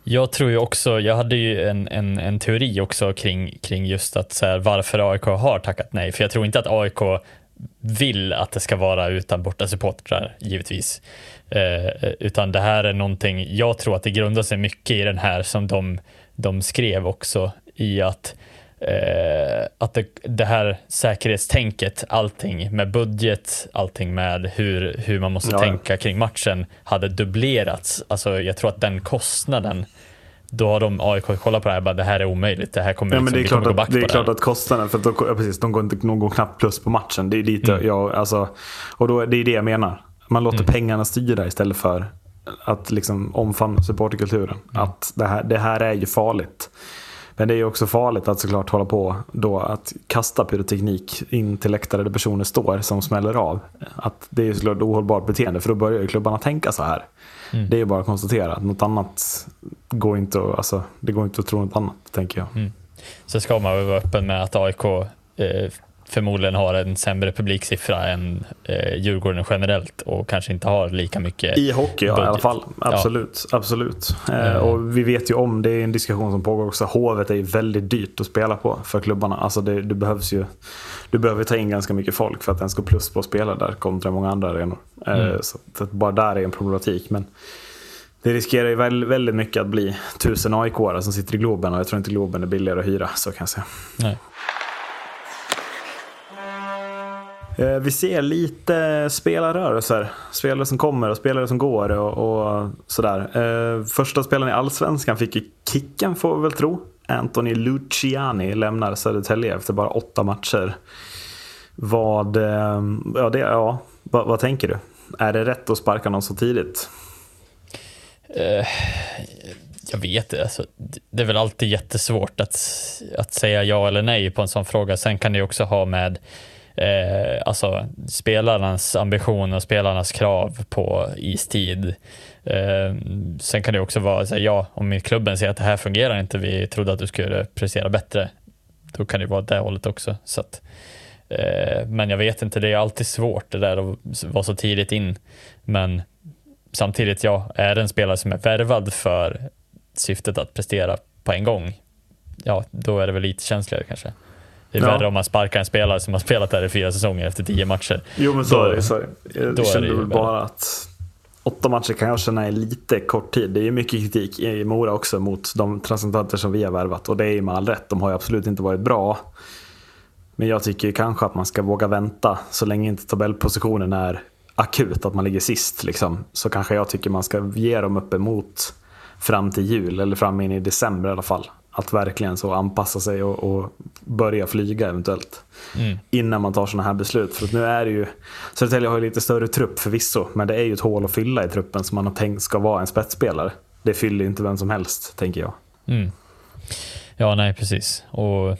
Jag tror ju också, jag hade ju en, en, en teori också kring, kring just att så här, varför AIK har tackat nej. För jag tror inte att AIK vill att det ska vara utan borta supportrar givetvis. Eh, utan det här är någonting, jag tror att det grundar sig mycket i den här som de, de skrev också i att eh, att det, det här säkerhetstänket, allting med budget, allting med hur, hur man måste Ja, ja. tänka kring matchen hade dubblerats. Alltså jag tror att den kostnaden då har de AIK kollat på det här och bara det här är omöjligt. Det här kommer, Ja, liksom, det är klart, gå back att, det är klart att kostnaden, för att de, ja, precis, de går inte de går knappt plus på matchen. Det är dit Mm. jag, alltså, och då, är det är det jag menar. Man låter Mm. pengarna styra istället för att liksom omfamna supporterkulturen. Mm. Att det här, det här är ju farligt. Men det är ju också farligt att såklart hålla på då att kasta pyroteknik in till läktare där personer står som smäller av. Att det är ju såklart ohållbart beteende för då börjar ju klubbarna tänka så här. Mm. Det är ju bara att konstatera något annat går inte att, alltså, det går inte att tro något annat tänker jag. Mm. Så ska man väl vara öppen med att AIK eh, förmodligen har en sämre publiksiffra än eh, Djurgården generellt och kanske inte har lika mycket I hockey ja, i alla fall. Absolut. absolut. Eh, Eh. och vi vet ju om, det är en diskussion som pågår också, hovet är ju väldigt dyrt att spela på för klubbarna. Alltså det, det behövs ju, du behöver ta in ganska mycket folk för att ens gå plus på att spela där kontra många andra arenor. Eh, Mm. så att bara där är en problematik. Men det riskerar ju väl, väldigt mycket att bli tusen aik som sitter i Globen och jag tror inte Globen är billigare att hyra, så kan jag säga. Nej. Eh, vi ser lite spelarrörelser. Spelare som kommer och spelare som går och, och sådär. Eh, första spelaren i Allsvenskan fick ju kicken får vi väl tro. Anthony Luciani lämnar Södertälje efter bara åtta matcher. Vad, eh, ja, det, ja, vad, vad tänker du? Är det rätt att sparka någon så tidigt? Jag vet det. Alltså, det är väl alltid jättesvårt att, att säga ja eller nej på en sån fråga. Sen kan det ju också ha med eh, alltså, spelarnas ambition och spelarnas krav på istid. Eh, sen kan det också vara så här, ja, om klubben säger att det här fungerar inte, vi trodde att du skulle prestera bättre. Då kan det vara det hållet också. Så att, eh, men jag vet inte, det är alltid svårt det där att vara så tidigt in. Men samtidigt, ja, är det en spelare som är värvad för syftet att prestera på en gång, ja, då är det väl lite känsligare kanske. Det är Ja. värre om man sparkar en spelare som har spelat där i fyra säsonger efter tio matcher. Jo men så Då- är det. Så är det. då Jag är kände väl bara att åtta matcher kan jag känna är lite kort tid. Det är ju mycket kritik i Mora också mot de transcendenter som vi har värvat. Och det är ju med all rätt. De har ju absolut inte varit bra. Men jag tycker kanske att man ska våga vänta så länge inte tabellpositionen är akut, att man ligger sist. Liksom. Så kanske jag tycker man ska ge dem uppemot fram till jul eller fram in i december i alla fall. Att verkligen så anpassa sig och, och börja flyga eventuellt. Mm. Innan man tar sådana här beslut. För nu är det ju, Södertälje har ju lite större trupp förvisso. Men det är ju ett hål att fylla i truppen som man har tänkt ska vara en spetsspelare. Det fyller inte vem som helst, tänker jag. Mm. Ja, nej, precis. Och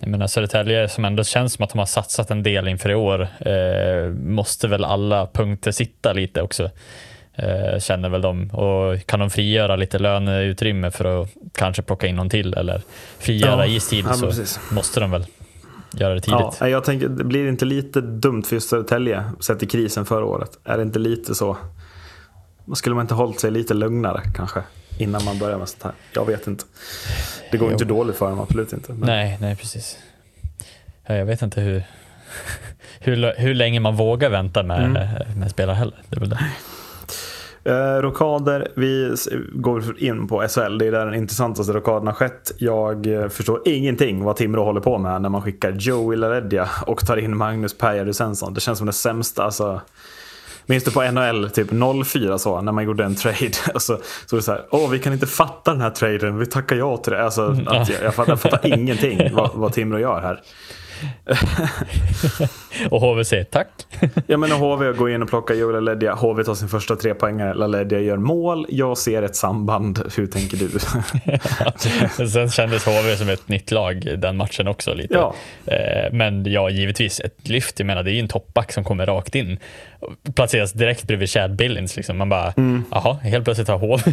Jag menar Södertälje som ändå känns som att de har satsat en del inför i år. Eh, måste väl alla punkter sitta lite också. Eh, känner väl de. Och kan de frigöra lite löneutrymme för att kanske plocka in någon till eller frigöra Ja, istid ja, så precis. måste de väl göra det tidigt. Ja, jag tänker, det blir inte lite dumt för just Södertälje sett i krisen förra året? Är det inte lite så? Skulle man inte hållit sig lite lugnare kanske? Innan man börjar med sånt här. Jag vet inte. Det går Jo. inte dåligt för dem, absolut inte. Men, Nej, nej precis. Ja, jag vet inte hur, hur, hur länge man vågar vänta med, Mm. med spelare heller. Det är väl det. Eh, rockader, vi går in på SHL. Det är där den intressantaste rockaden har skett. Jag eh, förstår ingenting vad Timrå håller på med när man skickar Joey LaReggia och tar in Magnus Pääjärvi Svensson. Det känns som det sämsta. Alltså, minns du på NHL typ 04 så, när man gjorde en trade? Och så, så var det så här, åh vi kan inte fatta den här traden, vi tackar ja till det. Alltså, att jag, jag, fattar, jag fattar ingenting vad, vad Timrå gör här. Och HV säger tack. Jag menar HV går in och plockar Joel LaLeggia. HV tar sin första trepoängare. LaLeggia gör mål. Jag ser ett samband. Hur tänker du? Sen kändes HV som ett nytt lag den matchen också lite. Ja. Eh, Men ja, givetvis ett lyft. Jag menar, det är ju en toppback som kommer rakt in. Placeras direkt bredvid Chad Billings. Liksom. Man bara, Mm. helt plötsligt har HV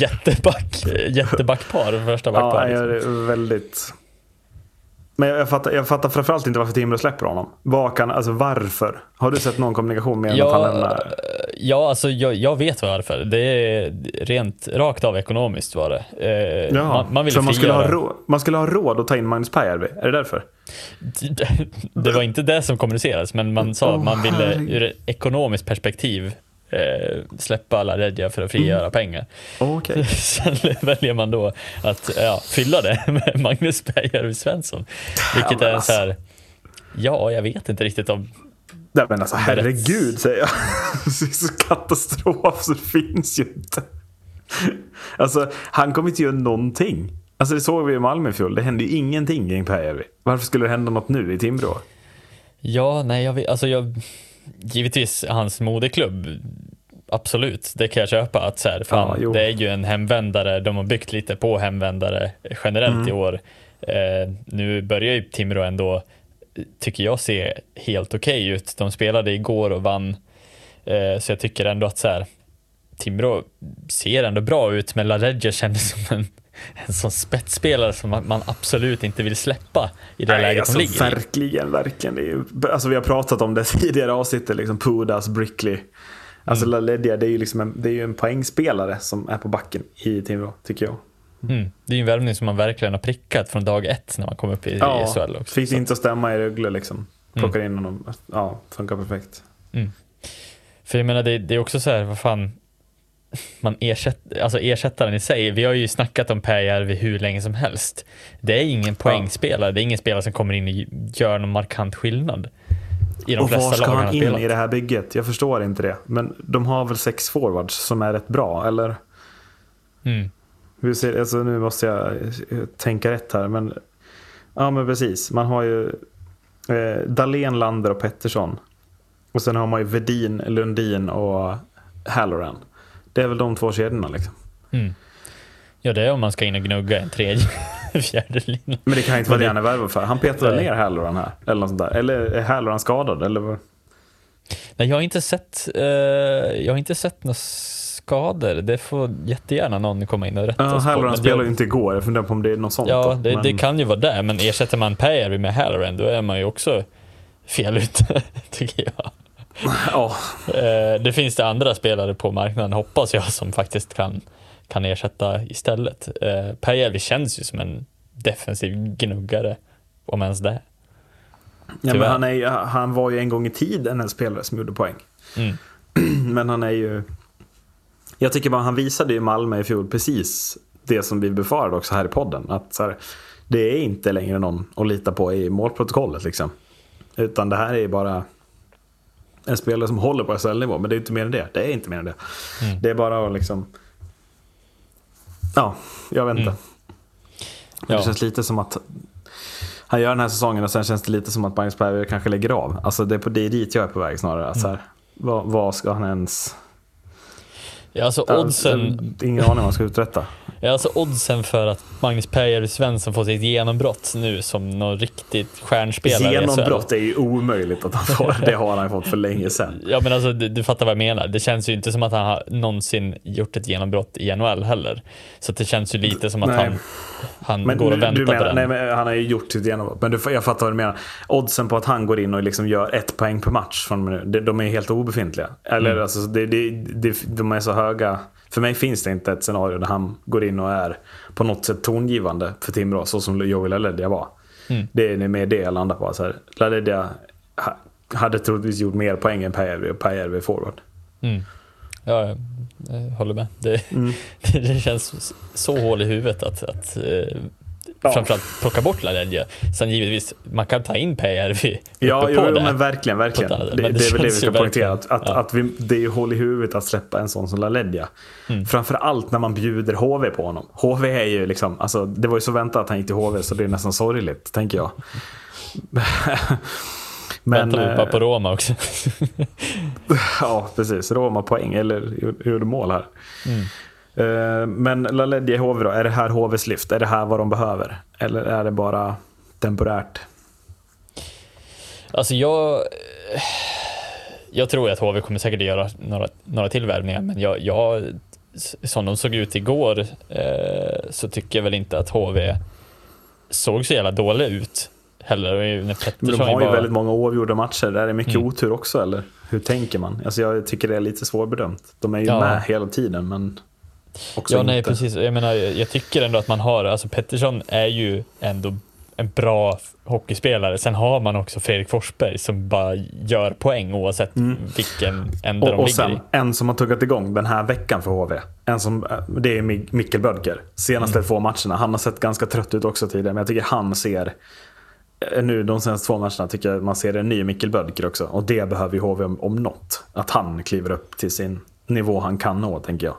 jätteback, jättebackpar, första ja, backpar. jag Liksom. är väldigt... Men jag fattar, jag fattar framförallt inte varför Timrå släpper honom. Vad kan, alltså varför? Har du sett någon kommunikation med än att han Ja, lämnar? ja, alltså jag, jag vet varför. Det är rent rakt av ekonomiskt var det. Eh, Ja, man, man ville man skulle, ha råd, man skulle ha råd att ta in Magnus Pääjärvi. Är det därför? Det var inte det som kommunicerades, men man sa att man ville herregud. ur ett ekonomiskt perspektiv eh, släppa alla Redja för att frigöra Mm. pengar. Okej. Sen väljer man då att ja, fylla det med Magnus Pääjärvi Svensson. Vilket men är alltså. så här, ja, jag vet inte riktigt om Nej men alltså herregud säger jag. Det är så katastrof så det finns ju inte. Alltså han kommer inte göra någonting. Alltså det såg vi i Malmö i fjol. Det hände ju ingenting kring Pääjärvi. Varför skulle det hända något nu i Timrå? Ja, nej, jag vet, alltså jag, givetvis hans moderklubb, absolut, det kan jag köpa. Att så här, fan, Ja, det är ju en hemvändare, de har byggt lite på hemvändare generellt Mm. i år. Eh, nu börjar ju Timrå ändå, tycker jag, se helt okej ut. De spelade igår och vann, eh, så jag tycker ändå att så här, Timrå ser ändå bra ut, men LaReggia kändes som en, en sån spetsspelare som man, absolut inte vill släppa i det läget alltså de ligger verkligen, verkligen. Det är ju, alltså vi har pratat om det tidigare avsnittet, liksom Pudas, Brickley. Alltså Mm. LaLeggia, det är ju liksom en, det är ju en poängspelare som är på backen i Timrå, tycker jag. Mm. Det är ju en värvning som man verkligen har prickat från dag ett när man kom upp i, i SHL också. fick det inte att stämma i Rögle liksom. Plockar in honom. Ja, funkar perfekt. För jag menar, det, det är också så här, vad fan, man ersätter, alltså ersättaren i sig, vi har ju snackat om Pääjärvi hur länge som helst. Det är ingen poängspelare, det är ingen spelare som kommer in och gör någon markant skillnad. I de Och var ska han in spelat. i det här bygget? Jag förstår inte det. Men de har väl sex forwards som är rätt bra, eller? Mm. Hur ser, alltså, nu måste jag eh, tänka rätt här. Men, ja, men precis. Man har ju eh, Dahlén, Lander och Pettersson. Och sen har man ju Vedin, Lundin och Halloran. Det är väl de två kedjorna liksom. Mm. Ja, det är om man ska in och gnugga en tredje, fjärde linje. Men det kan inte vara det han är värvad för. Han petade ner Halloran här. Eller något sånt där. Eller är Halloran skadad? Eller vad? Nej, jag har inte sett, eh, jag har inte sett några skador. Det får jättegärna någon komma in och rätta Ja, oss på. Halloran spelade ju inte igår. Jag funderar på om det är något sånt. Ja, det, Men- det kan ju vara det, men ersätter man Pääjärvi med Halloran, då är man ju också fel ute, tycker jag. Ja, Eh, det finns det andra spelare på marknaden, hoppas jag, som faktiskt kan, kan ersätta istället. Eh, Pääjärvi känns ju som en defensiv gnuggare, om ens det. Ja, men han, är, ju- han var ju en gång i tiden en spelare som gjorde poäng. Mm. Men han är ju... Jag tycker bara han visade i Malmö i fjol precis det som vi befarade också här i podden. Att så här, det är inte längre någon att lita på i målprotokollet liksom. Utan det här är bara en spelare som håller på SHL-nivå. Men det är inte mer än det. Det är inte mer än det. Mm. Det är bara att liksom... Ja, jag vet inte. Mm. Ja. Det känns lite som att han gör den här säsongen och sen känns det lite som att Magnus Berg kanske lägger av. Alltså det är, på, det är dit jag är på väg snarare. Att så här, vad, vad ska han ens... Ja, alltså oddsen, Ingen aning vad han ska uträtta. ja, alltså oddsen för att Magnus Pejer Svensson får sitt genombrott nu som någon riktigt stjärnspelare. Genombrott är ju omöjligt att han får. Det har han fått för länge sedan. Ja men alltså du, du fattar vad jag menar. Det känns ju inte som att han har någonsin gjort ett genombrott i NHL heller. Så det känns ju lite som att Nej. han, han Men går och väntar menar, på den. nej, men han har ju gjort sitt genombrott. Men du, jag fattar vad du menar. Oddsen på att han går in och liksom gör ett poäng per match, från de är helt obefintliga. Eller Mm. alltså, det, det, det, de är så höga. För mig finns det inte ett scenario där han går in och är på något sätt tongivande för Timrå, så som Joel LaLeggia var. Mm. Det är mer det jag landar på. Så här. LaLeggia ha- hade troligtvis gjort mer poäng än Pääjärvi och Pääjärvi är forward. Mm. Ja, jag håller med. Det, Mm. det, det känns så hål i huvudet att, att eh, Ja. framförallt plocka bort LaLeggia. Sen givetvis, man kan ta in PRV Ja, uppe jo, på jo, det. men verkligen, verkligen. Det, det, det är väl det vi ska poängtera. Att, att, ja. att vi, det är ju håll i huvudet att släppa en sån som LaLeggia. Mm. Framförallt när man bjuder HV på honom. HV är ju liksom, alltså, det var ju så väntat att han gick till HV så det är nästan sorgligt, tänker jag. Men, Väntar vi bara på eh, Roma också. ja, precis. Roma poäng, eller gjorde mål här. Mm. Eh, Men i HV då, är det här HVs lyft? Är det här vad de behöver? Eller är det bara temporärt? Alltså jag... Jag tror att HV kommer säkert göra några, några till värvningar, men jag, jag, som de såg ut igår eh, så tycker jag väl inte att HV såg så jävla dåliga ut heller. Men de har ju var- väldigt många oavgjorda matcher. Där är det mycket Mm. otur också, eller? Hur tänker man? Alltså jag tycker det är lite svårbedömt. De är ju Ja. med hela tiden, men också Ja, nej inte. precis. Jag menar, jag tycker ändå att man har, alltså Pettersson är ju ändå en bra hockeyspelare. Sen har man också Fredrik Forsberg som bara gör poäng oavsett vilken ände Och, de och ligger sen i. en som har tuggat igång den här veckan för HV. En som, eh, det är Mi- Mikkel Bödker. Senaste Mm. två matcherna. Han har sett ganska trött ut också tidigare, men jag tycker han ser eh, nu de senaste två matcherna tycker jag man ser en ny Mikkel Bödker också. Och det behöver ju HV om, om något. Att han kliver upp till sin nivå han kan nå, tänker jag.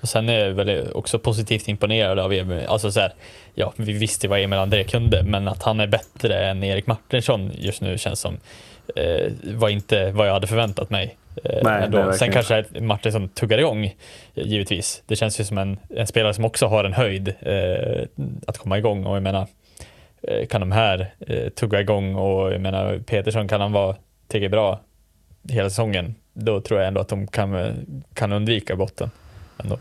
Och sen är jag väl också positivt imponerad av Emil. Alltså så här, ja, vi visste vad Emil André kunde, men att han är bättre än Erik Martinsson just nu känns som eh, var inte vad jag hade förväntat mig. Eh, Nej, nej, Sen kanske Martinsson tuggar igång, eh, givetvis. Det känns ju som en, en spelare som också har en höjd eh, att komma igång och jag menar, eh, kan de här eh, tugga igång och jag menar, Petersson kan han vara tillräckligt bra hela säsongen, då tror jag ändå att de kan, kan undvika botten. Ändå.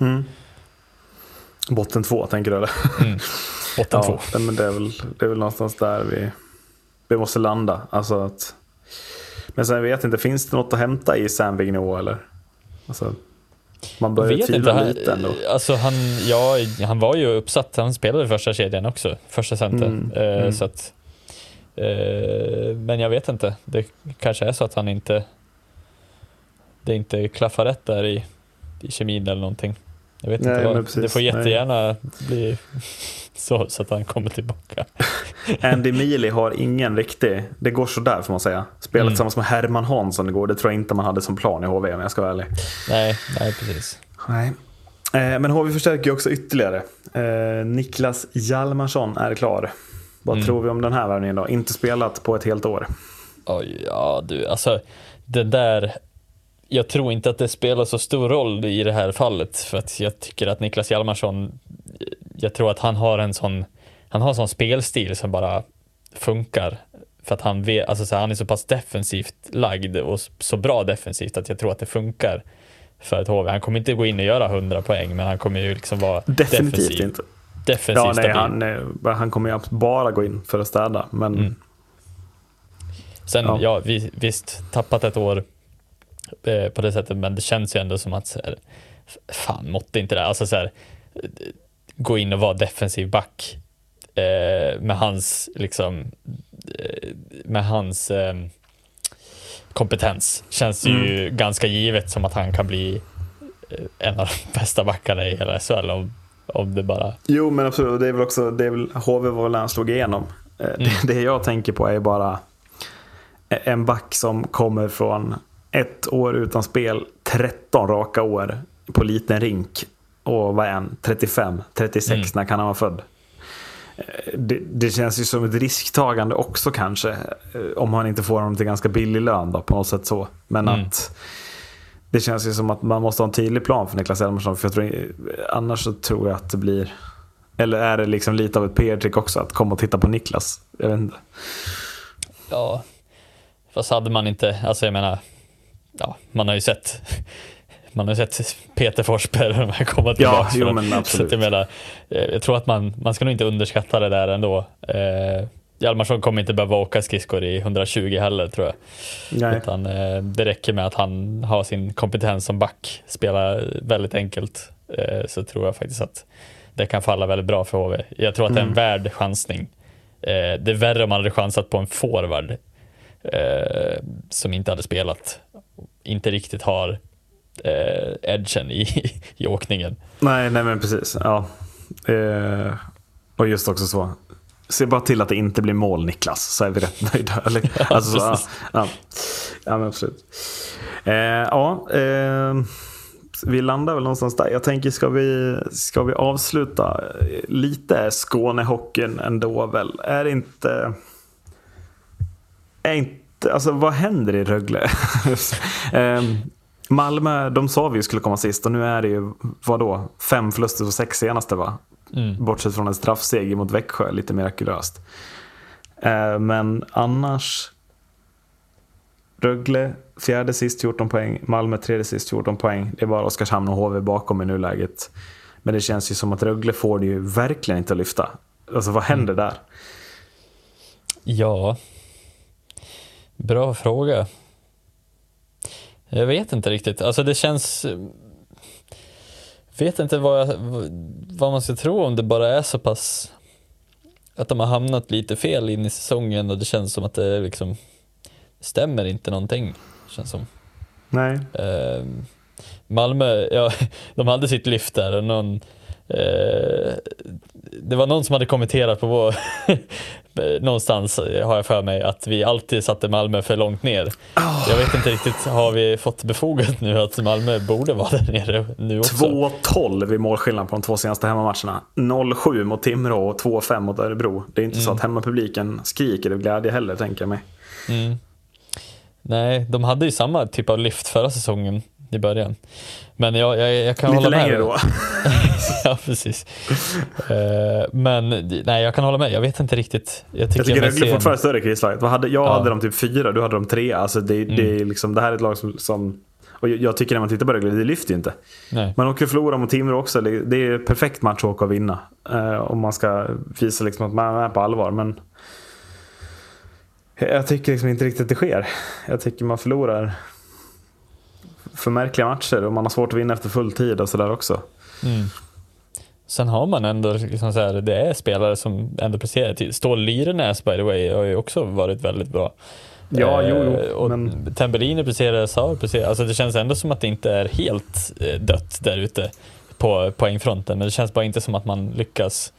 Botten två, tänker du eller? Botten två. Ja, men det är, väl, det är väl någonstans där vi, vi måste landa. Alltså att, men sen vet jag inte, finns det något att hämta i Sam Vigneault eller? Alltså, man börjar vet tvivla inte. lite Han, ändå. alltså han, ja, han var ju uppsatt. Han spelade i första kedjan också, första center. Mm, Eh, mm. Så att, eh, men jag vet inte. Det kanske är så att han inte det inte klaffar rätt där i, i kemin eller någonting. Jag vet Nej, inte. Vad. precis. Det får jättegärna bli så, så att han kommer tillbaka. Andy Mealy har ingen riktig, det går sådär får man säga. Spelat Mm. tillsammans med Herman Hansson igår, det tror jag inte man hade som plan i HV om jag ska vara ärlig. nej, nej precis. Nej. Eh, Men HV förstärker ju också ytterligare. Eh, Niklas Hjalmarsson är klar. Vad Mm. tror vi om den här värvningen då? Inte spelat på ett helt år. Oj, ja du, alltså det där. Jag tror inte att det spelar så stor roll i det här fallet för att jag tycker att Niklas Hjalmarsson, jag tror att han har en sån, han har en sån spelstil som bara funkar. För att han, vet, alltså så här, han är så pass defensivt lagd och så bra defensivt att jag tror att det funkar för ett HV. Han kommer inte gå in och göra 100 poäng men han kommer ju liksom vara Definitivt defensiv, inte. defensivt Ja, nej, han, eh, han kommer ju bara gå in för att städa. Men Mm. Sen, Ja. ja, vi, visst, tappat ett år eh, på det sättet, men det känns ju ändå som att så här, fan, måtte inte det. Alltså så här, eh, gå in och vara defensiv back eh, med hans, liksom, eh, med hans eh, kompetens. Känns ju ganska givet som att han kan bli en av de bästa backarna i hela SHL om, om det bara... Jo, men absolut. Det är väl också, det är väl, HV var väl han slog igenom. Mm. Det, det jag tänker på är bara en back som kommer från ett år utan spel, 13 raka år på liten rink. Och vad är han? 35, 36, Mm. när kan han vara född? Eh, Det, det känns ju som ett risktagande också kanske. eh, Om han inte får honom till ganska billig lön då, på något sätt så. Men Mm. att det känns ju som att man måste ha en tydlig plan för Niklas Hjalmarsson. För jag tror, annars så tror jag att det blir... Eller är det liksom lite av ett PR-trick också att komma och titta på Niklas? Jag vet inte. Ja, fast hade man inte, alltså jag menar, ja, man har ju sett man har sett Peter Forsberg komma tillbaka. Ja, jo, men absolut. jag, menar, eh, jag tror att man, man ska nog inte underskatta det där ändå. Eh, Hjalmarsson kommer inte behöva åka skridskor i 120 heller tror jag. Nej. Utan, eh, det räcker med att han har sin kompetens som back, spelar väldigt enkelt. Eh, så tror jag faktiskt att det kan falla väldigt bra för HV. Jag tror att det är en värd chansning. Eh, det är värre om man hade chansat på en forward eh, som inte hade spelat, inte riktigt har eh, edgen i, i åkningen. Nej, nej men precis. Ja. Eh, och just också så. Se bara till att det inte blir mål Niklas, så är vi rätt nöjda. Eller, alltså, så, ja, ja. ja, men absolut. Eh, ja, eh, vi landar väl någonstans där. Jag tänker, ska vi, ska vi avsluta lite Skånehockeyn ändå väl? Är inte... Är inte alltså vad händer i Rögle? eh, Malmö, de sa vi skulle komma sist och nu är det ju, vadå, fem förluster och sex senaste va? Bortsett från en straffseger mot Växjö, lite mirakulöst. Eh, men annars, Rögle fjärde sist 14 poäng, Malmö tredje sist 14 poäng. Det är bara Oskarshamn och HV bakom i nuläget. Men det känns ju som att Rögle får det ju verkligen inte att lyfta. Alltså vad händer där? Ja, bra fråga. Jag vet inte riktigt. Alltså det känns... Vet inte vad, jag, vad man ska tro om det bara är så pass att de har hamnat lite fel in i säsongen och det känns som att det liksom stämmer inte någonting. Känns som. Nej. Eh, Malmö, ja, de hade sitt lyft där och någon eh, det var någon som hade kommenterat på vår någonstans har jag för mig att vi alltid satte Malmö för långt ner. Jag vet inte riktigt, har vi fått befogat nu att Malmö borde vara där nere nu också? 2-12 i målskillnad på de två senaste hemmamatcherna. 0-7 mot Timrå och 2-5 mot Örebro. Det är inte så att hemmapubliken skriker av glädje heller, tänker jag mig. Nej, de hade ju samma typ av lyft förra säsongen i början. Men jag, jag, jag kan Lite hålla med. längre då. ja, precis. Eh, men nej, jag kan hålla med. Jag vet inte riktigt. Jag tycker, Jag tycker Rögle är en- fortfarande större krislaget. Vad hade, jag Ja. hade dem typ fyra, du hade dem tre. Alltså det, det, är liksom, det här är ett lag som, som och jag- jag tycker när man tittar på Rögle, det lyfter ju inte. Nej. Man åker och förlorar mot Timrå också. Det är perfekt match att åka och vinna. Eh, om man ska visa liksom att man är på allvar. Men jag tycker liksom inte riktigt att det sker. Jag tycker man förlorar för märkliga matcher och man har svårt att vinna efter full tid och sådär också. Sen har man ändå, liksom så här, det är spelare som ändå presterar. till- Stål Lyrenäs by the way har ju också varit väldigt bra. Ja, jo, jo, Eh, och men- Tambellini presterar, Saar presterar. Alltså det känns ändå som att det inte är helt eh, dött där ute på poängfronten. Men det känns bara inte som att man lyckas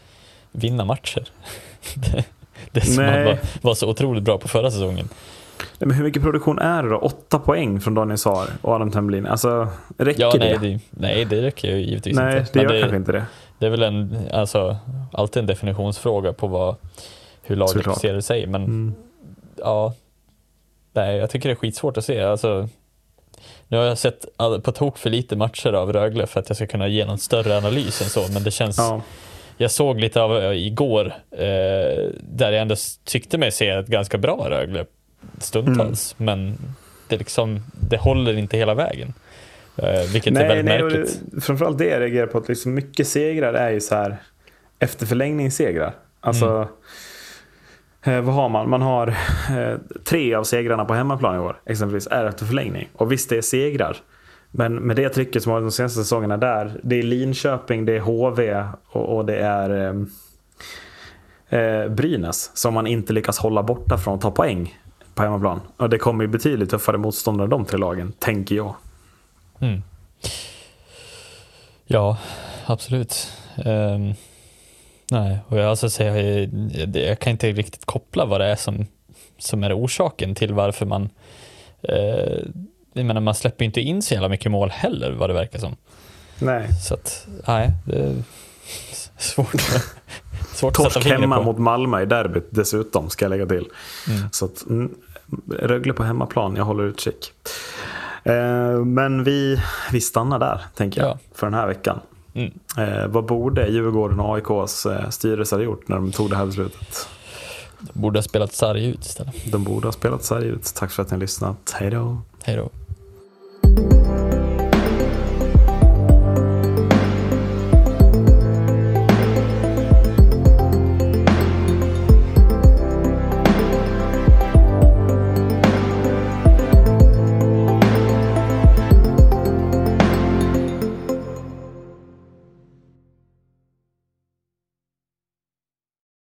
vinna matcher. det, det som Nej. man var, var så otroligt bra på förra säsongen. Nej, men hur mycket produktion är det då? Åtta poäng från Daniel Saar och Adam Tambellin. Alltså, räcker Ja, det? nej, det, nej, det räcker ju givetvis nej, inte. det Men gör kanske inte det. Det är väl en, alltså, alltid en definitionsfråga på vad, hur laget Såklart. ser sig. Men Mm. ja, nej, jag tycker det är skitsvårt att se. Alltså, nu har jag sett på tok för lite matcher av Rögle för att jag ska kunna ge någon större analys än så. Men det känns, Ja. jag såg lite av eh, igår eh, där jag ändå tyckte mig se ett ganska bra Rögle stundtals. Mm. Men det, liksom, det håller inte hela vägen. Eh, vilket är Nej, väldigt nej, märkligt. det, framförallt det jag reagerar på. Att liksom mycket segrar är ju så här efter förlängningssegrar. Alltså, eh, vad har man? Man har eh, tre av segrarna på hemmaplan i år exempelvis är efter förlängning. Och visst, det är segrar. Men med det trycket som har de senaste säsongerna där. Det är Linköping, det är HV och, och det är eh, eh, Brynäs som man inte lyckas hålla borta från att ta poäng på hemmaplan. Och det kommer ju betydligt tuffare motståndare de tre lagen, tänker jag. Mm. Ja, absolut. Ehm, nej, och jag, alltså, säga, jag, jag kan inte riktigt koppla vad det är som, som är orsaken till varför man eh, jag menar, man släpper ju inte in så jävla mycket mål heller vad det verkar som. Nej. Så att, nej, det är svårt, svårt Torsk hemma på. mot Malmö i derbyt dessutom, ska jag lägga till. Så att, mm, Rögle på hemmaplan, jag håller utkik. Eh, men vi, vi stannar där, tänker jag, Ja. för den här veckan. Mm. Eh, vad borde Djurgården och AIKs eh, styrelse ha gjort när de tog det här beslutet? Borde ha spelat sarg ut istället. De borde ha spelat sarg ut. Tack för att ni har lyssnat. Hej då. Hej då.